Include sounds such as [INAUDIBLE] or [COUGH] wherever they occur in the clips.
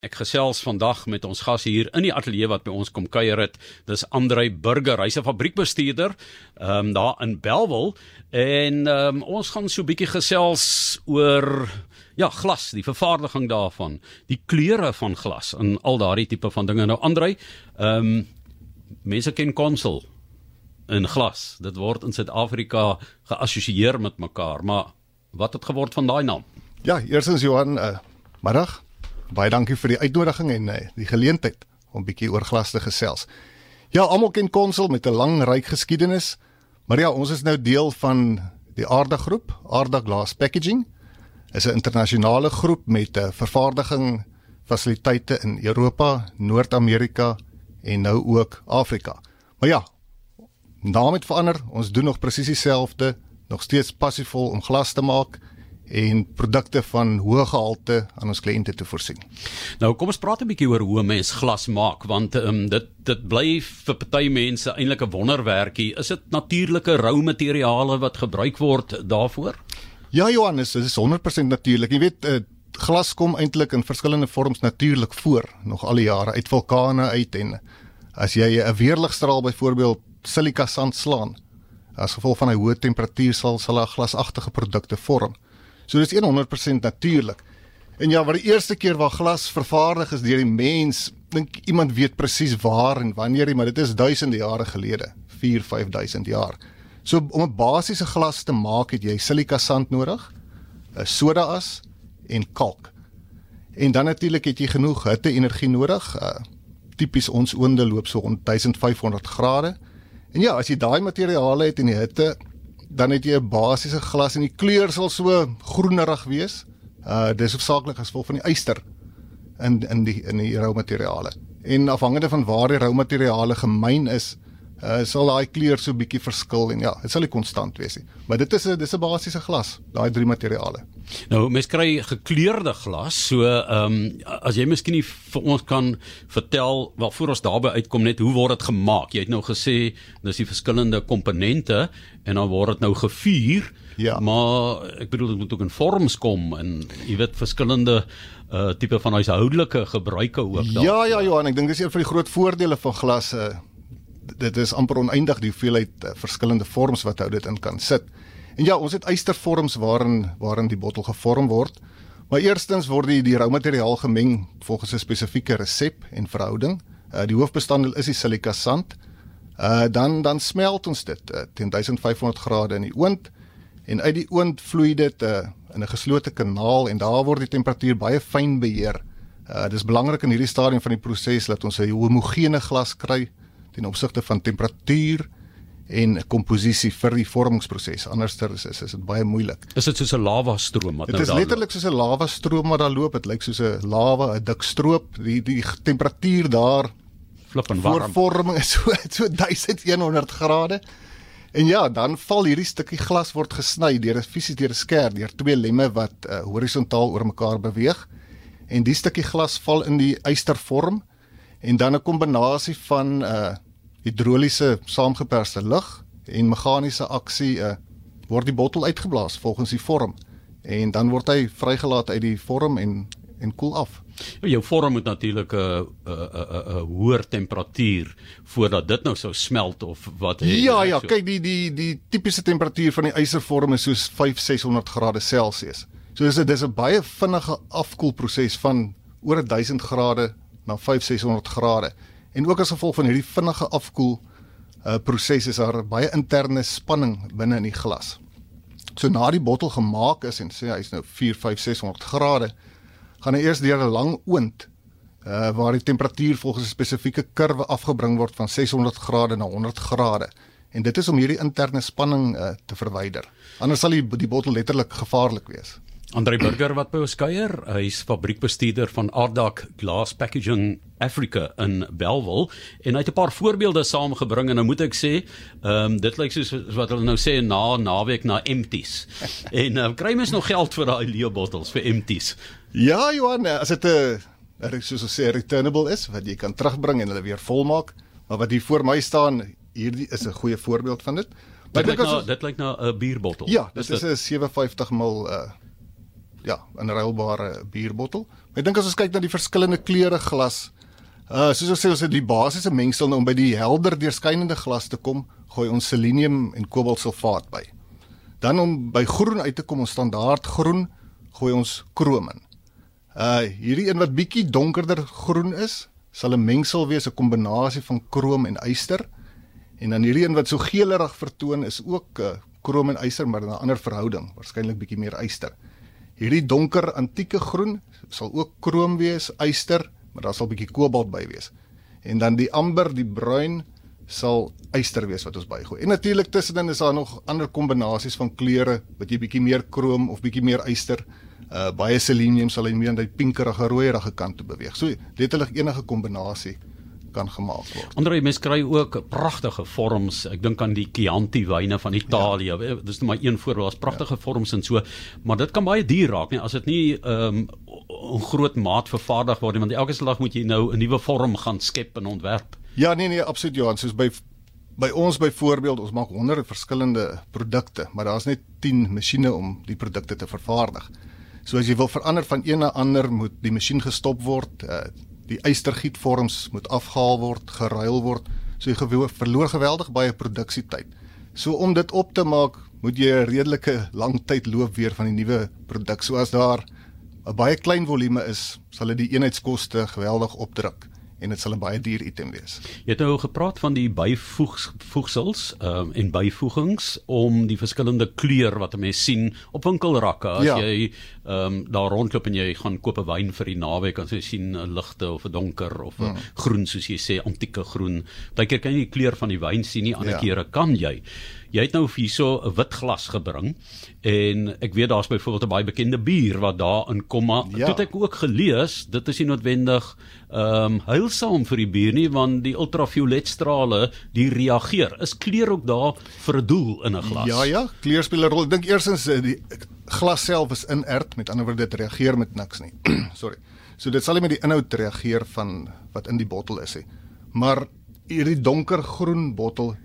Ek gesels vandag met ons gas hier in die ateljee wat by ons kom kuier het. Dis Andrei Burger, hy's 'n fabriekbestuurder ehm um, daar in Belwel en ehm um, ons gaan so 'n bietjie gesels oor ja, glas, die vervaardiging daarvan, die kleure van glas en al daardie tipe van dinge. Nou Andrei, ehm um, mense ken konsel in glas. Dit word in Suid-Afrika geassosieer met mekaar, maar wat het geword van daai naam? Ja, eersins Johan, uh, middag. Baie dankie vir die uitnodiging en uh, die geleentheid om bietjie oor glas te gesels. Ja, almal ken Konsel met 'n lang ryk geskiedenis. Maar ja, ons is nou deel van die Aarda groep, Aarda Glass Packaging. Is 'n internasionale groep met 'n uh, vervaardiging fasiliteite in Europa, Noord-Amerika en nou ook Afrika. Maar ja, naam het verander. Ons doen nog presies dieselfde, nog steeds passievol om glas te maak en produkte van hoë gehalte aan ons kliënte te voorsien. Nou kom ons praat 'n bietjie oor hoe mens glas maak want um, dit dit bly vir party mense eintlik 'n wonderwerkie. Is dit natuurlike rou materiale wat gebruik word daarvoor? Ja Johannes, dit is 100% natuurlik. Jy weet uh, glas kom eintlik in verskillende vorms natuurlik voor nog al die jare uit vulkane uit en as jy 'n weerligstraal byvoorbeeld silika sand slaan as gevolg van 'n hoë temperatuur sal sal 'n glasagtige produkte vorm. So dis 100% natuurlik. En ja, wat die eerste keer waar glas vervaardig is deur die mens, dink iemand weet presies waar en wanneer maar dit is duisende jare gelede, 4 5000 jaar. So om 'n basiese glas te maak, het jy silika sand nodig, 'n soda as en kalk. En dan natuurlik het jy genoeg hitte-energie nodig. Uh, Tipies ons oonde loop so rond 1500 grade. En ja, as jy daai materiale het en die hitte dan het jy 'n basiese glas en die kleur sal so groenerig wees. Uh dis hoofsaaklik as gevolg van die yster in in die in die rou materiale. En afhangende van waar die rou materiale gemyn is, uh sal daai kleur so bietjie verskil en ja, dit sal nie konstant wees nie. Maar dit is 'n dis 'n basiese glas, daai drie materiale. Nou, mens kry gekleurde glas. So, ehm um, as jy miskien vir ons kan vertel, wel voor ons daarby uitkom net hoe word dit gemaak? Jy het nou gesê dis die verskillende komponente en dan word dit nou gevuur. Ja. Maar ek bedoel dit moet ook in vorms kom en jy weet verskillende uh tipe van huishoudelike gebruike ook daar. Ja, ja, Johan, ek dink dis een van die groot voordele van glas. Dit is amper oneindig die hoeveelheid uh, verskillende vorms wat hou dit in kan sit. En ja, ons het eystervorms waarin waarin die bottel gevorm word. Maar eerstens word die die rou materiaal gemeng volgens 'n spesifieke resep en verhouding. Uh die hoofbestanddeel is die silika sand. Uh dan dan smelt ons dit uh, teen 1500 grade in die oond en uit die oond vloei dit uh, in 'n geslote kanaal en daar word die temperatuur baie fyn beheer. Uh dis belangrik in hierdie stadium van die proses dat ons 'n homogene glas kry ten opsigte van temperatuur en komposisie vir die vormingsproses. Anderster is is, dit baie moeilik. Is dit soos 'n lava stroom wat dit nou daar Dit is letterlik soos 'n lava stroom wat daar loop. Dit lyk soos 'n lava, 'n dik stroop. Die die temperatuur daar flip en warm. Vorming is so [LAUGHS] so 1100 grade. En ja, dan val hierdie stukkie glas word gesny deur 'n fisies deur 'n skerp deur twee lemme wat uh, horisontaal oor mekaar beweeg. En die stukkie glas val in die ystervorm en dan 'n kombinasie van 'n uh, hidroliese saamgeperste lug en meganiese aksie uh, word die bottel uitgeblaas volgens die vorm en dan word hy vrygelaat uit die vorm en en koel af. Jou vorm moet natuurlik 'n 'n 'n hoër temperatuur voordat dit nou sou smelt of wat het Ja ja, so. kyk die die die tipiese temperatuur van die yservorm is soos 5600 grade Celsius. So dis 'n dis 'n baie vinnige afkoelproses van oor 1000 grade na 5600 grade. En ook as gevolg van hierdie vinnige afkoel uh proses is daar baie interne spanning binne in die glas. So na die bottel gemaak is en sê hy's nou 4, 5, 600 grade, gaan hy eers deur 'n lang oond uh waar die temperatuur volgens 'n spesifieke kurwe afgebring word van 600 grade na 100 grade. En dit is om hierdie interne spanning uh te verwyder. Anders sal die die bottel letterlik gevaarlik wees. Andre Burger wat by ons kuier, hy's fabriekbestuurder van Ardak Glass Packaging Africa in Bellville en hy het 'n paar voorbeelde saamgebring en nou moet ek sê, ehm um, dit lyk soos wat hulle nou sê na naweek na empties. [LAUGHS] en uh, kry mens nog geld vir daai leeu bottels vir empties? Ja, Johan, as dit 'n uh, soos ons sê returnable is wat jy kan terugbring en hulle weer volmaak, maar wat hier voor my staan, hierdie is 'n goeie voorbeeld van dit. Dit lyk nou dit lyk nou 'n bierbottel. Ja, dit is 'n 57 ml uh ja, inruilbare bierbottel. Ek dink as ons kyk na die verskillende kleure glas, uh soos ons sê ons het die basiese mengsel nou om by die helder deurskynende glas te kom, gooi ons selenium en kobaltsulfaat by. Dan om by groen uit te kom, ons standaard groen, gooi ons krom in. Uh hierdie een wat bietjie donkerder groen is, sal 'n mengsel wees, 'n kombinasie van krom en yster. En dan hierdie een wat so geelerig vertoon is ook uh, krom en yster, maar in 'n ander verhouding, waarskynlik bietjie meer yster. Hierdie donker antieke groen sal ook krom wees, yster, maar daar sal bietjie kobalt by wees. En dan die amber, die bruin sal yster wees wat ons bygooi. En natuurlik tussenin is daar nog ander kombinasies van kleure wat jy bietjie meer krom of bietjie meer yster uh baie selenium sal hy meer aan die pinkerige rooierige kant toe beweeg. So letterlik enige kombinasie kan gemaak word. Andre mens kry ook pragtige vorms. Ek dink aan die Chianti wyne van Italië. Ja. Dis net maar een voorbeeld. Daar's pragtige ja. vorms en so, maar dit kan baie duur raak, nie as dit nie ehm um, 'n groot maat vervaardig word nie, want elke slag moet jy nou 'n nuwe vorm gaan skep en ontwerp. Ja, nee nee, absoluut Johan, soos by by ons byvoorbeeld, ons maak honderde verskillende produkte, maar daar's net 10 masjiene om die produkte te vervaardig. So as jy wil verander van een na ander moet die masjien gestop word, uh, die eystergietvorms moet afgehaal word, geruil word. So jy verloor geweldig baie produksietyd. So om dit op te maak, moet jy 'n redelike lang tyd loop weer van die nuwe produk. So as daar 'n baie klein volume is, sal dit die eenheidskoste geweldig opdruk en dit sal 'n baie duur item wees. Jy het nou gepraat van die byvoegsels um, en byvoegings om die verskillende kleur wat 'n mens sien op winkelrakke as ja. jy um, daar rondloop en jy gaan koop 'n wyn vir die naweek en jy sien 'n ligte of 'n donker of 'n hmm. groen soos jy sê antieke groen. Partykeer kan jy die kleur van die wyn sien nie, ander ja. kere kan jy. Jy het nou hierso 'n wit glas gebring en ek weet daar's byvoorbeeld 'n baie bekende bier wat daarin kom maar ja. het ek ook gelees dit is nie noodwendig ehm um, heilsaam vir die bier nie want die ultravioletstrale die reageer. Is kleur ook daar vir 'n doel in 'n glas? Ja ja, kleur speel 'n rol. Ek dink eersins eh, die glas self is inert, met ander woorde dit reageer met niks nie. [CLEARS THROAT] Sorry. So dit sal nie met die inhoud reageer van wat in die bottel is nie. Maar hierdie donkergroen bottel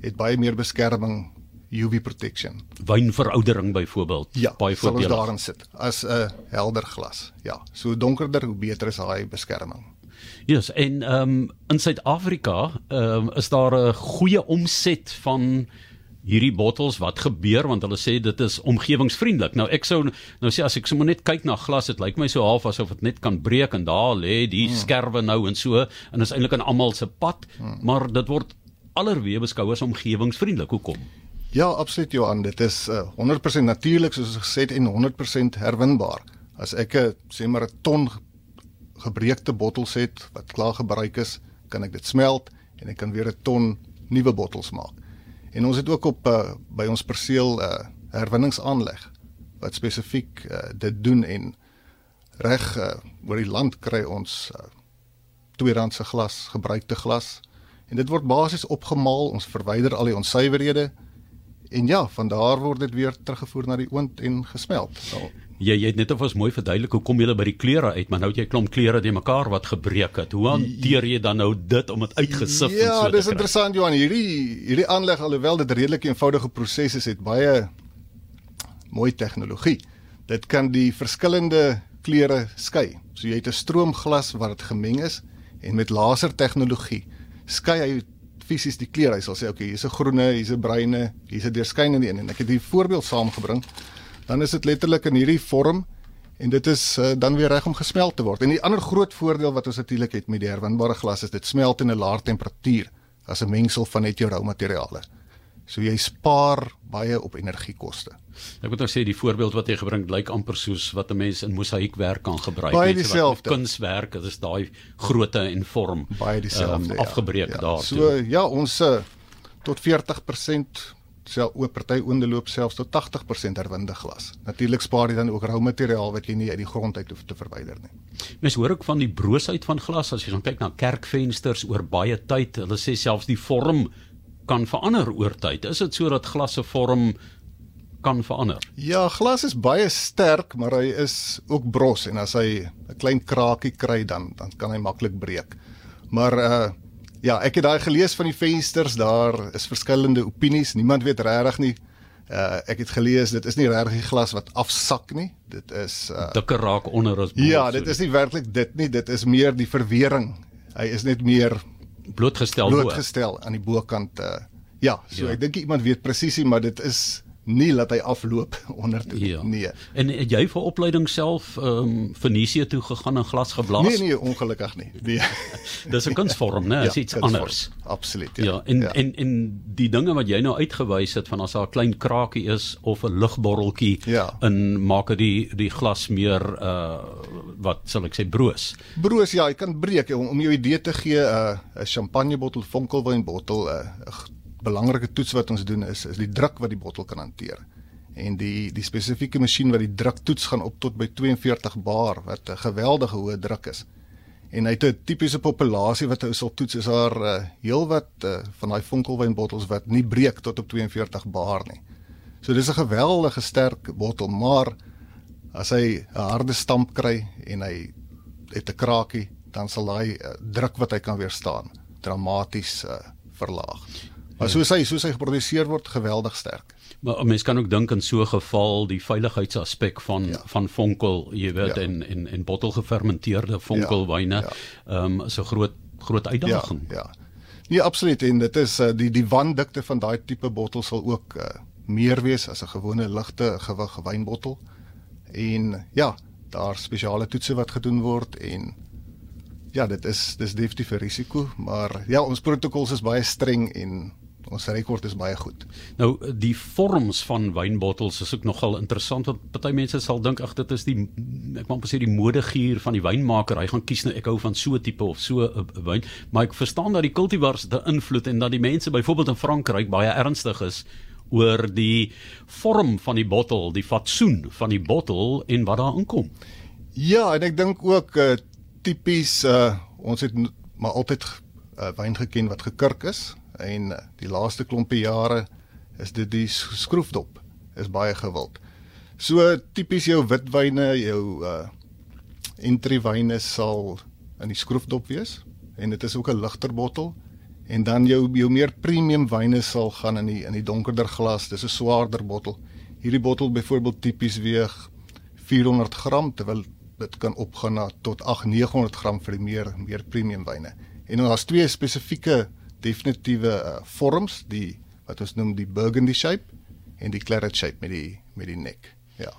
het baie meer beskerming UV protection. Wynveroudering byvoorbeeld, ja, baie voordelig. Ja, daarin sit as 'n helder glas. Ja, so donkerder hoe beter is daai beskerming. Ja, yes, en ehm um, in Suid-Afrika ehm um, is daar 'n goeie omset van hierdie bottels wat gebeur want hulle sê dit is omgewingsvriendelik. Nou ek sou nou sê as ek sommer net kyk na glas, dit lyk my so half asof dit net kan breek en daar lê die hmm. skerwe nou en so en is eintlik aan almal se pad, hmm. maar dit word allerweë beskou as omgewingsvriendelik. Hoekom? Ja, absoluut Johan, dit is uh, 100% natuurlik soos gesê en 100% herwinbaar. As ek 'n sê maar 'n ton gebreekte bottels het wat klaar gebruik is, kan ek dit smelt en ek kan weer 'n ton nuwe bottels maak. En ons het ook op uh, by ons perseel 'n uh, herwinningsaanleg wat spesifiek uh, dit doen en reg uh, oor die land kry ons uh, tweedehandse glas, gebruikte glas en dit word basies opgemaal, ons verwyder al die onsuiverhede En ja, van daar word dit weer teruggevoer na die oond en gesmelt. So. Jy jy het net of ons mooi verduidelik hoe kom jy by die kleure uit, maar nou het jy klomp kleure te mekaar wat gebreek het. Hoe hanteer jy dan nou dit om dit uitgesif ja, en so te kry? Ja, dis interessant Johan, hierdie hierdie aanleg alhoewel dit redelik eenvoudige proses is, het baie mooi tegnologie. Dit kan die verskillende kleure skei. So jy het 'n stroomglas wat dit gemeng is en met laser tegnologie skei hy fisies die kleure. Hy sal sê, "Oké, okay, hier's 'n groene, hier's 'n bruine, hier's 'n deurskynende een." En ek het hier voorbeeld saamgebring. Dan is dit letterlik in hierdie vorm en dit is uh, dan weer reg om gesmelt te word. En die ander groot voordeel wat ons natuurlik het met die herwinbare glas is dit smelt in 'n laer temperatuur as 'n mengsel van net jou rou materiale. So jy spaar baie op energiekoste. Ek moet nou sê die voorbeeld wat jy gebring lyk amper soos wat 'n mens in mosaïekwerk kan gebruik. Baie dieselfde. Kunswerk, dit is daai grootte en vorm. Baie dieselfde. Um, afgebreek ja, ja. daar. So ja, ons uh, tot 40% sel oop party oonde loop selfs tot 80% herwinde glas. Natuurlik spaar jy dan ook rou materiaal wat jy nie uit die grond uit hoef te verwyder nie. Mens hoor ook van die broosheid van glas as jy gaan kyk na kerkvensters oor baie tyd. Hulle sê selfs die vorm kan verander oor tyd. Is dit so dat glas se vorm kan verander? Ja, glas is baie sterk, maar hy is ook bros en as hy 'n klein kraakie kry dan dan kan hy maklik breek. Maar uh ja, ek het daai gelees van die vensters, daar is verskillende opinies. Niemand weet regtig nie Uh ek het gelees dit is nie regtig glas wat afsak nie. Dit is uh dikker raak onder as Ja, dit is nie werklik dit nie, dit is meer die verwering. Hy is net meer blootgestel blootgestel aan die bokant uh ja, so ja. ek dink iemand weet presies, maar dit is nie laat hy afloop [LAUGHS] onder toe ja. nee. En het jy vir opleiding self ehm um, Venesië toe gegaan en glas geblaas? Nee nee, ongelukkig nie. Nee. [LAUGHS] Dis 'n kunsvorm, né? Dis ja, iets anders. Absoluut. Ja. ja, en ja. en en die dinge wat jy nou uitgewys het van as daar 'n klein krakie is of 'n lugborreltjie ja. in maak dit die die glas meer uh wat sal ek sê broos. Broos ja, jy kan breek om, om jou idee te gee 'n uh, 'n champagnebottel, vonkelwynbottel, 'n uh, belangrike toets wat ons doen is is die druk wat die bottel kan hanteer. En die die spesifieke masjien wat die druk toets gaan op tot by 42 bar wat 'n geweldige hoë druk is. En hy het 'n tipiese populasie wat hy sal toets is daar uh, heelwat uh, van daai vonkelwynbottels wat nie breek tot op 42 bar nie. So dis 'n geweldige sterk bottel, maar as hy 'n harde stamp kry en hy het 'n krakie, dan sal daai uh, druk wat hy kan weerstaan dramaties uh, verlaag. Maar soos hy soos hy geproduseer word geweldig sterk. Maar mense kan ook dink in so 'n geval die veiligheidsaspek van ja. van vonkel, jy weet ja. en en en bottelgefermenteerde vonkelwyne ja. ehm ja. um, is 'n groot groot uitdaging. Ja. ja. Nee, absoluut en dit is uh, die die wandikte van daai tipe bottel sal ook uh, meer wees as 'n gewone ligte gewig wynbottel. En ja, daar spesiale toetse wat gedoen word en ja, dit is dis definitief 'n risiko, maar ja, ons protokols is baie streng en ons rekord is baie goed. Nou die vorms van wynbottels is ook nogal interessant want party mense sal dink ag dit is die ek moet sê die modegier van die wynmaker. Hy gaan kies nou ek hou van so tipe of so 'n uh, wyn, maar ek verstaan dat die cultivars te invloed en dat die mense byvoorbeeld in Frankryk baie ernstig is oor die vorm van die bottel, die fatsoen van die bottel en wat daar inkom. Ja, en ek dink ook uh, tipies uh, ons het maar altyd uh, wyn geken wat gekurk is en die laaste klompe jare is dit die skroefdop is baie gewild. So tipies jou witwyne, jou uh entrywyne sal in die skroefdop wees en dit is ook 'n ligter bottel en dan jou jou meer premium wyne sal gaan in die in die donkerder glas. Dis 'n swaarder bottel. Hierdie bottel byvoorbeeld tipies weeg 400 gram terwyl dit kan opgaan na tot 800 gram vir die meer meer premium wyne. En dan daar's twee spesifieke definitiewe uh, vorms, die wat ons noem die burgundy shape en die claret shape met die met die nek. Ja.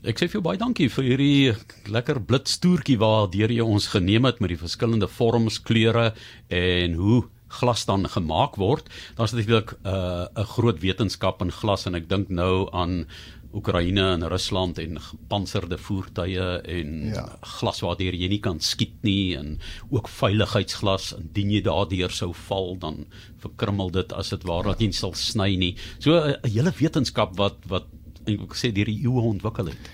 Ek sê vir jou baie dankie vir hierdie lekker blitstoertjie waardeur jy ons geneem het met die verskillende vorms, kleure en hoe glas dan gemaak word. Daar's natuurlik uh, 'n groot wetenskap in glas en ek dink nou aan Oekraïne en Rusland en gepantserde voertuie en ja. glas waardeur jy nie kan skiet nie en ook veiligheidsglas indien jy daardeur sou val dan verkrummel dit as dit waar dat jy sal sny nie. So 'n hele wetenskap wat wat ek sê deur die eeue ontwikkel het.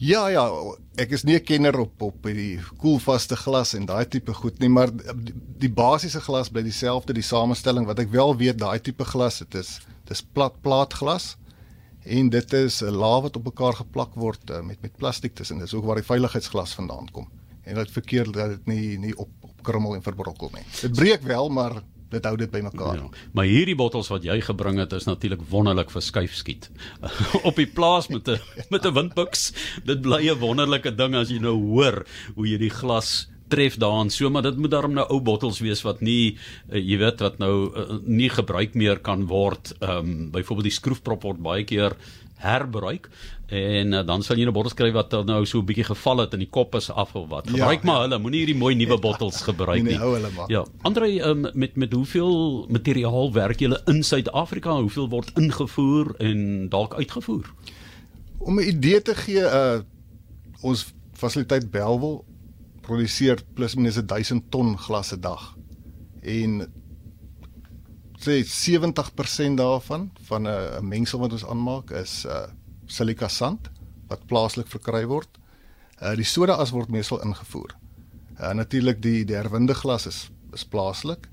Ja ja, ek is nie 'n kenner op op die koelvaste glas en daai tipe goed nie, maar die, die basiese glas bly dieselfde, die samestelling wat ek wel weet daai tipe glas, dit is dis plat plaatglas en dit is 'n laag wat op mekaar geplak word uh, met met plastiek tussen. Dis ook waar die veiligheidsglas vandaan kom. En dit verkeerd dat dit nie nie op op krummel en verbrokkel nie. Dit breek wel, maar dit hou dit bymekaar. Ja, maar hierdie bottels wat jy gebring het is natuurlik wonderlik vir skuifskiet. [LAUGHS] op die plaas met 'n met 'n windbuks. Dit bly 'n wonderlike ding as jy nou hoor hoe jy die glas tref daarin so maar dit moet daarom nou ou bottels wees wat nie uh, jy weet wat nou uh, nie gebruik meer kan word ehm um, byvoorbeeld die skroefprop word baie keer herbruik. En uh, dan sal jy 'n bottel skryf wat nou so 'n bietjie geval het en die kop is af of wat. Gebruik ja, maar ja. hulle moenie hierdie mooi nuwe bottels [LAUGHS] gebruik nie, nie. hulle maar. Ja. Andre um, met met hoeveel materiaal werk julle in Suid-Afrika? Hoeveel word ingevoer en dalk uitgevoer? Om 'n idee te gee uh ons fasiliteit Belwel produseer plus minus 1000 ton glas 'n dag. En sê 70% daarvan van 'n mengsel wat ons aanmaak is uh silika sand wat plaaslik verkry word. Uh die soda as word meestal ingevoer. Uh natuurlik die die herwinde glas is is plaaslik.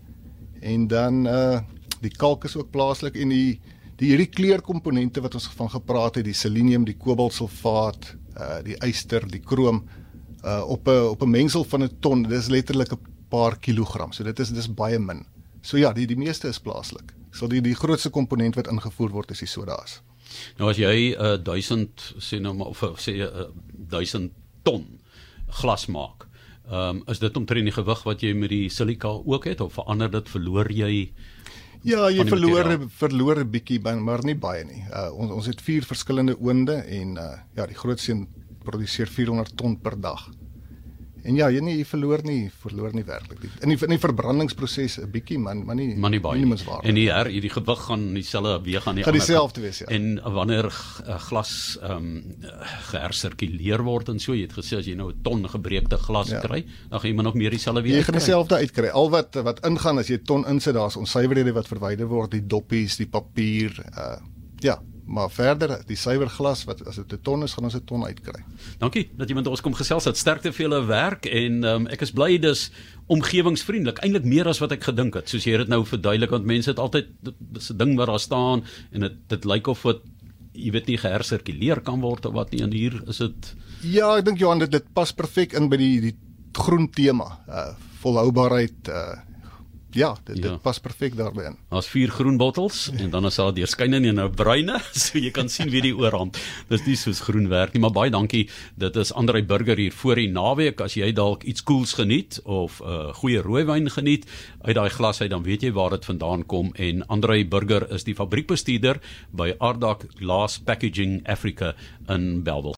En dan uh die kalk is ook plaaslik en die die hierdie kleurkomponente wat ons van gepraat het, die selenium, die kobaltsulfaat, uh die yster, die krom, uh op 'n op 'n mengsel van 'n ton, dis letterlik 'n paar kilogram. So dit is dis baie min. So ja, die die meeste is plaaslik. So die die grootste komponent wat ingevoer word is die sodas. Nou as jy 'n uh, 1000 sê nou maar of sê 'n uh, 1000 ton glas maak. Ehm um, is dit omtrent die gewig wat jy met die silika ook het of verander dit verloor jy Ja, jy verloor verloor 'n bietjie maar nie baie nie. Uh, ons ons het vier verskillende oonde en uh, ja, die grootste een produseer 400 ton per dag. En ja, jy nie jy verloor nie, verloor nie werklik. In die in die verbrandingsproses 'n bietjie man, maar nie maar nie baie. Nie. En hier hierdie gewig gaan dieselfde weeg aan die ander. Gaan dieselfde wees ja. En wanneer uh, glas ehm um, gehersirkuleer word en so, jy het gesê as jy nou 'n ton gebreekte glas ja. kry, dan gaan jy maar nog meer dieselfde weeg. Jy gaan dieselfde uitkry. Al wat wat ingaan as jy 'n ton insit, daar's onsuiverhede wat verwyder word, die doppies, die papier, uh ja, maar verder die suiwer glas wat as dit 'n ton is gaan ons 'n ton uitkry. Dankie dat jy met ons kom gesels het. Sterkte vir julle werk en um, ek is bly dis omgewingsvriendelik. Eintlik meer as wat ek gedink het. Soos jy dit nou verduidelik want mense het altyd dis 'n ding wat daar staan en dit dit lyk of dit jy weet nie gehersirkuleer kan word of wat nie en hier is dit Ja, ek dink Johan dit dit pas perfek in by die die groen tema. Uh volhoubaarheid uh Ja, dit, ja. dit pas perfek daarbey in. Daar's vier groen bottels en dan is daar deurskynende en 'n bruine, [LAUGHS] so jy kan sien wie die oorhand. Dis nie soos groen werk nie, maar baie dankie. Dit is Andrei Burger hier voor die naweek as jy dalk iets koels geniet of 'n uh, goeie rooiwyn geniet uit daai glas uit, dan weet jy waar dit vandaan kom en Andrei Burger is die fabriekbestuurder by Ardak Glass Packaging Africa in Bellville.